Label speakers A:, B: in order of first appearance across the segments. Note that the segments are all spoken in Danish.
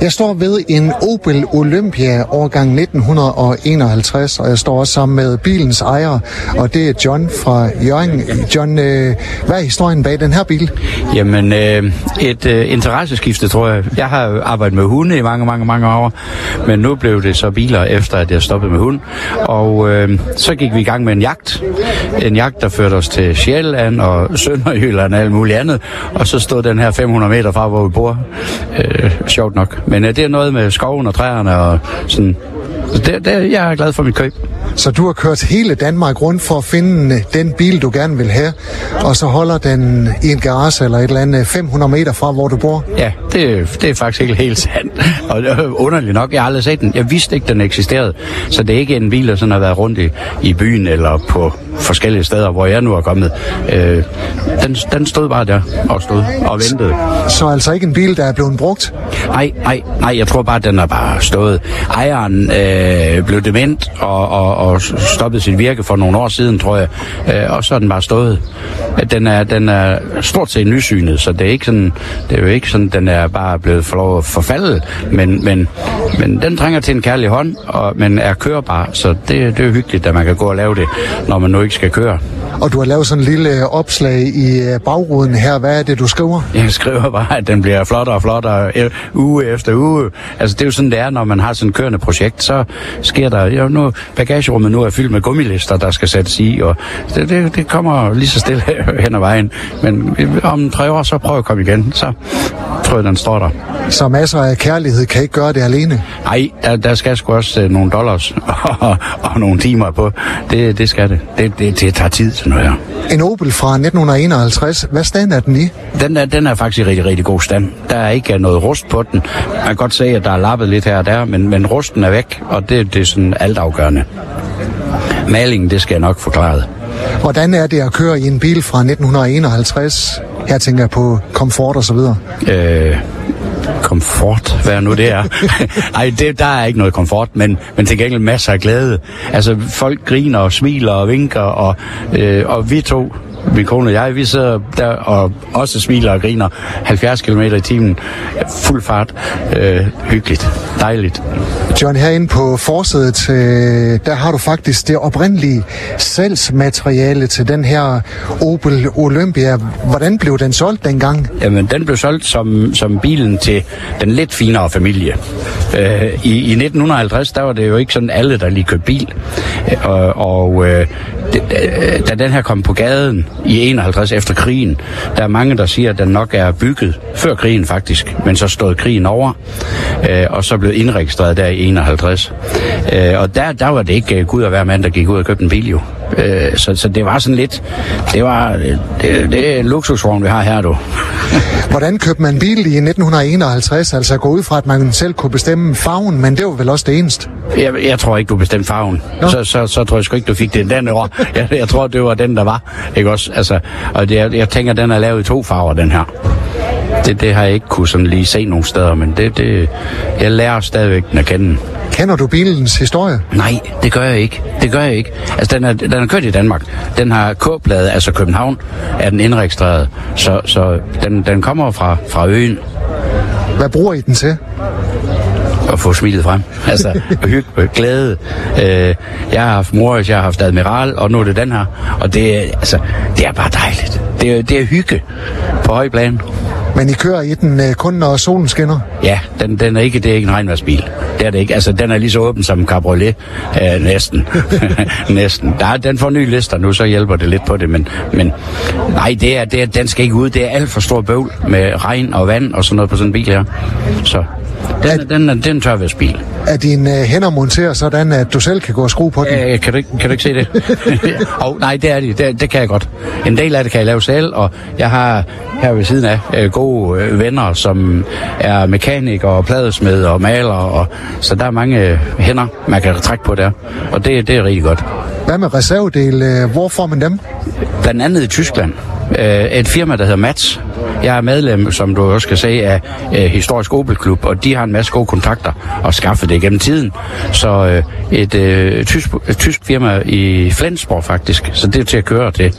A: Jeg står ved en Opel Olympia årgang 1951, og jeg står også sammen med bilens ejer, og det er John fra Jørgen. John, øh, hvad er historien bag den her bil?
B: Jamen, øh, et øh, interesseskifte, tror jeg. Jeg har arbejdet med hunde i mange, mange, mange år, men nu blev det så biler efter, at jeg stoppede med hund. Og øh, så gik vi i gang med en jagt. En jagt, der førte os til Sjælland og Sønderjylland og alt muligt andet. Og så stod den her 500 meter fra, hvor vi bor. Øh, sjovt nok. Men øh, det er noget med skoven og træerne og sådan. Så Det, det, jeg er glad for mit køb.
A: Så du har kørt hele Danmark rundt for at finde øh, den bil, du gerne vil have, og så holder den i en garage eller et eller andet 500 meter fra, hvor du bor?
B: Ja, det, det er faktisk ikke helt sandt. Og er underligt nok, jeg har aldrig set den. Jeg vidste ikke, den eksisterede. Så det er ikke en bil, der sådan har været rundt i, i byen eller på forskellige steder, hvor jeg nu er kommet. Øh, den, den stod bare der og stod og ventede.
A: Så altså ikke en bil, der er blevet brugt?
B: Nej, nej, nej, jeg tror bare, den har bare stået. Ejeren øh, blev dement og, og, og stoppede sit virke for nogle år siden, tror jeg. Øh, og så har den bare stået. Den er, den er stort set nysynet, så det er ikke sådan, det er jo ikke sådan, den er bare blevet for lov at forfalde, men, men, men den trænger til en kærlig hånd, og, men er kørbar, så det, det er jo hyggeligt, at man kan gå og lave det, når man nu ikke skal køre.
A: Og du har lavet sådan en lille opslag i øh, bagruden her. Hvad er det, du skriver?
B: Jeg skriver bare, at den bliver flottere og flottere øh, uge efter uge. Altså, det er jo sådan, det er, når man har sådan et kørende projekt, så sker der... Jo, nu, bagagerummet nu er fyldt med gummilister, der skal sættes i, og det, det, det kommer lige så stille hen ad vejen. Men om tre år, så prøver jeg at komme igen. Så tror jeg, den står der.
A: Så masser af kærlighed kan ikke gøre det alene?
B: Nej, der, der skal sgu også uh, nogle dollars og, og nogle timer på. Det, det skal det. Det, det. det tager tid, sådan noget her.
A: En Opel fra 1951. Hvad stand er den i?
B: Den er, den er faktisk i rigtig, rigtig god stand. Der er ikke noget rust på den. Man kan godt se, at der er lappet lidt her og der, men, men rusten er væk, og det, det er sådan altafgørende. Malingen, det skal jeg nok forklare.
A: Hvordan er det at køre i en bil fra 1951? Her tænker jeg på komfort og så videre.
B: Øh, komfort, hvad nu det er. Ej, det, der er ikke noget komfort, men, men til gengæld masser af glæde. Altså, folk griner og smiler og vinker, og, øh, og vi to, min kone og jeg, vi sidder der og også smiler og griner 70 km i timen. Fuld fart. Øh, hyggeligt. Dejligt.
A: John, herinde på forsædet, øh, der har du faktisk det oprindelige salgsmateriale til den her Opel Olympia. Hvordan blev den solgt dengang?
B: Jamen, den blev solgt som, som bilen til den lidt finere familie. Øh, i, I 1950, der var det jo ikke sådan alle, der lige købte bil. Øh, og og øh, Øh, da den her kom på gaden i 51 efter krigen, der er mange, der siger, at den nok er bygget før krigen faktisk, men så stod krigen over, øh, og så blev indregistreret der i 51. Øh, og der, der var det ikke øh, Gud og hver mand, der gik ud og købte en bil jo. Øh, så, så det var sådan lidt, det var, det, det er en luksusvogn, vi har her, du.
A: Hvordan købte man bil i 1951? Altså gå ud fra, at man selv kunne bestemme farven, men det var vel også det eneste?
B: Jeg, jeg tror ikke, du bestemte farven. Så, så, så tror jeg sgu ikke, du fik det den år. Jeg, jeg tror, det var den, der var. Ikke også? Altså, og det, jeg, jeg tænker, den er lavet i to farver, den her. Det, det har jeg ikke kunne sådan lige se nogen steder, men det, det, jeg lærer stadigvæk den at kende.
A: Kender du bilens historie?
B: Nej, det gør jeg ikke. Det gør jeg ikke. Altså, den er, den er kørt i Danmark. Den har K-bladet, altså København, er den indregistreret. Så, så den, den kommer fra, fra øen.
A: Hvad bruger I den til?
B: at få smilet frem. Altså, hygge, glæde. Øh, jeg har haft Morris, jeg har haft Admiral, og nu er det den her. Og det, er, altså, det er bare dejligt. Det er, det er hygge på høj plan.
A: Men I kører i den øh, kun, når solen skinner?
B: Ja, den, den er ikke, det er ikke en regnværsbil. Det er det ikke. Altså, den er lige så åben som en cabriolet. Øh, næsten. næsten. Der, den får nye lister nu, så hjælper det lidt på det. Men, men nej, det er, det er, den skal ikke ud. Det er alt for stor bøvl med regn og vand og sådan noget på sådan en bil her. Så den, er, den, er, den er en tørværsbil.
A: Er dine øh, hænder monteret sådan, at du selv kan gå og skrue på den?
B: Øh, kan, du, kan du ikke se det? oh, nej, det er de. Det, det kan jeg godt. En del af det kan jeg lave selv, og jeg har her ved siden af øh, gode øh, venner, som er mekanikere og pladesmed og maler, og, så der er mange øh, hænder, man kan trække på der, og det, det er rigtig godt.
A: Hvad med reservedele? Hvor får man dem?
B: Blandt andet i Tyskland. Øh, et firma, der hedder Mats, jeg er medlem, som du også kan se, af øh, Historisk Opel Klub, og de har en masse gode kontakter og skaffet det gennem tiden. Så øh, et, øh, tysk, et tysk firma i Flensborg faktisk, så det er til at køre til.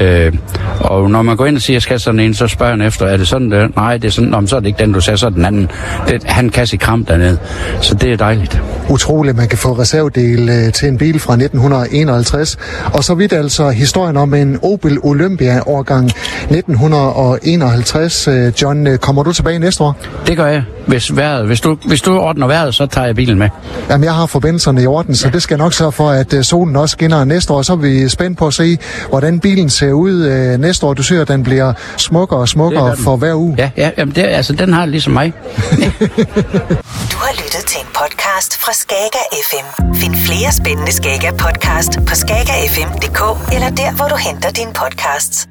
B: Øh, og når man går ind og siger, at jeg skal sådan en, så spørger han efter, er det sådan der? Nej, det er sådan, Nå, så er det ikke den, du sagde, så er den anden. Det, han kan sig kram dernede, så det er dejligt.
A: Utroligt, man kan få reservedel øh, til en bil fra 1951. Og så vidt altså historien om en Opel Olympia årgang 1951. Øh, John, øh, kommer du tilbage næste år?
B: Det gør jeg. Hvis, vejret, hvis, du, hvis du ordner vejret, så tager jeg bilen med.
A: Jamen, jeg har forbindelserne i orden, så det skal jeg nok sørge for, at øh, solen også skinner næste år. Så er vi spændt på at se, hvordan bilen ser ud næste år. Du siger, at den bliver smukkere og smukkere for hver uge.
B: Ja, ja jamen det, altså, den har ligesom mig.
C: Du har lyttet til en podcast fra Skager FM. Find flere spændende Skager podcast på skagerfm.dk eller der, hvor du henter dine podcasts.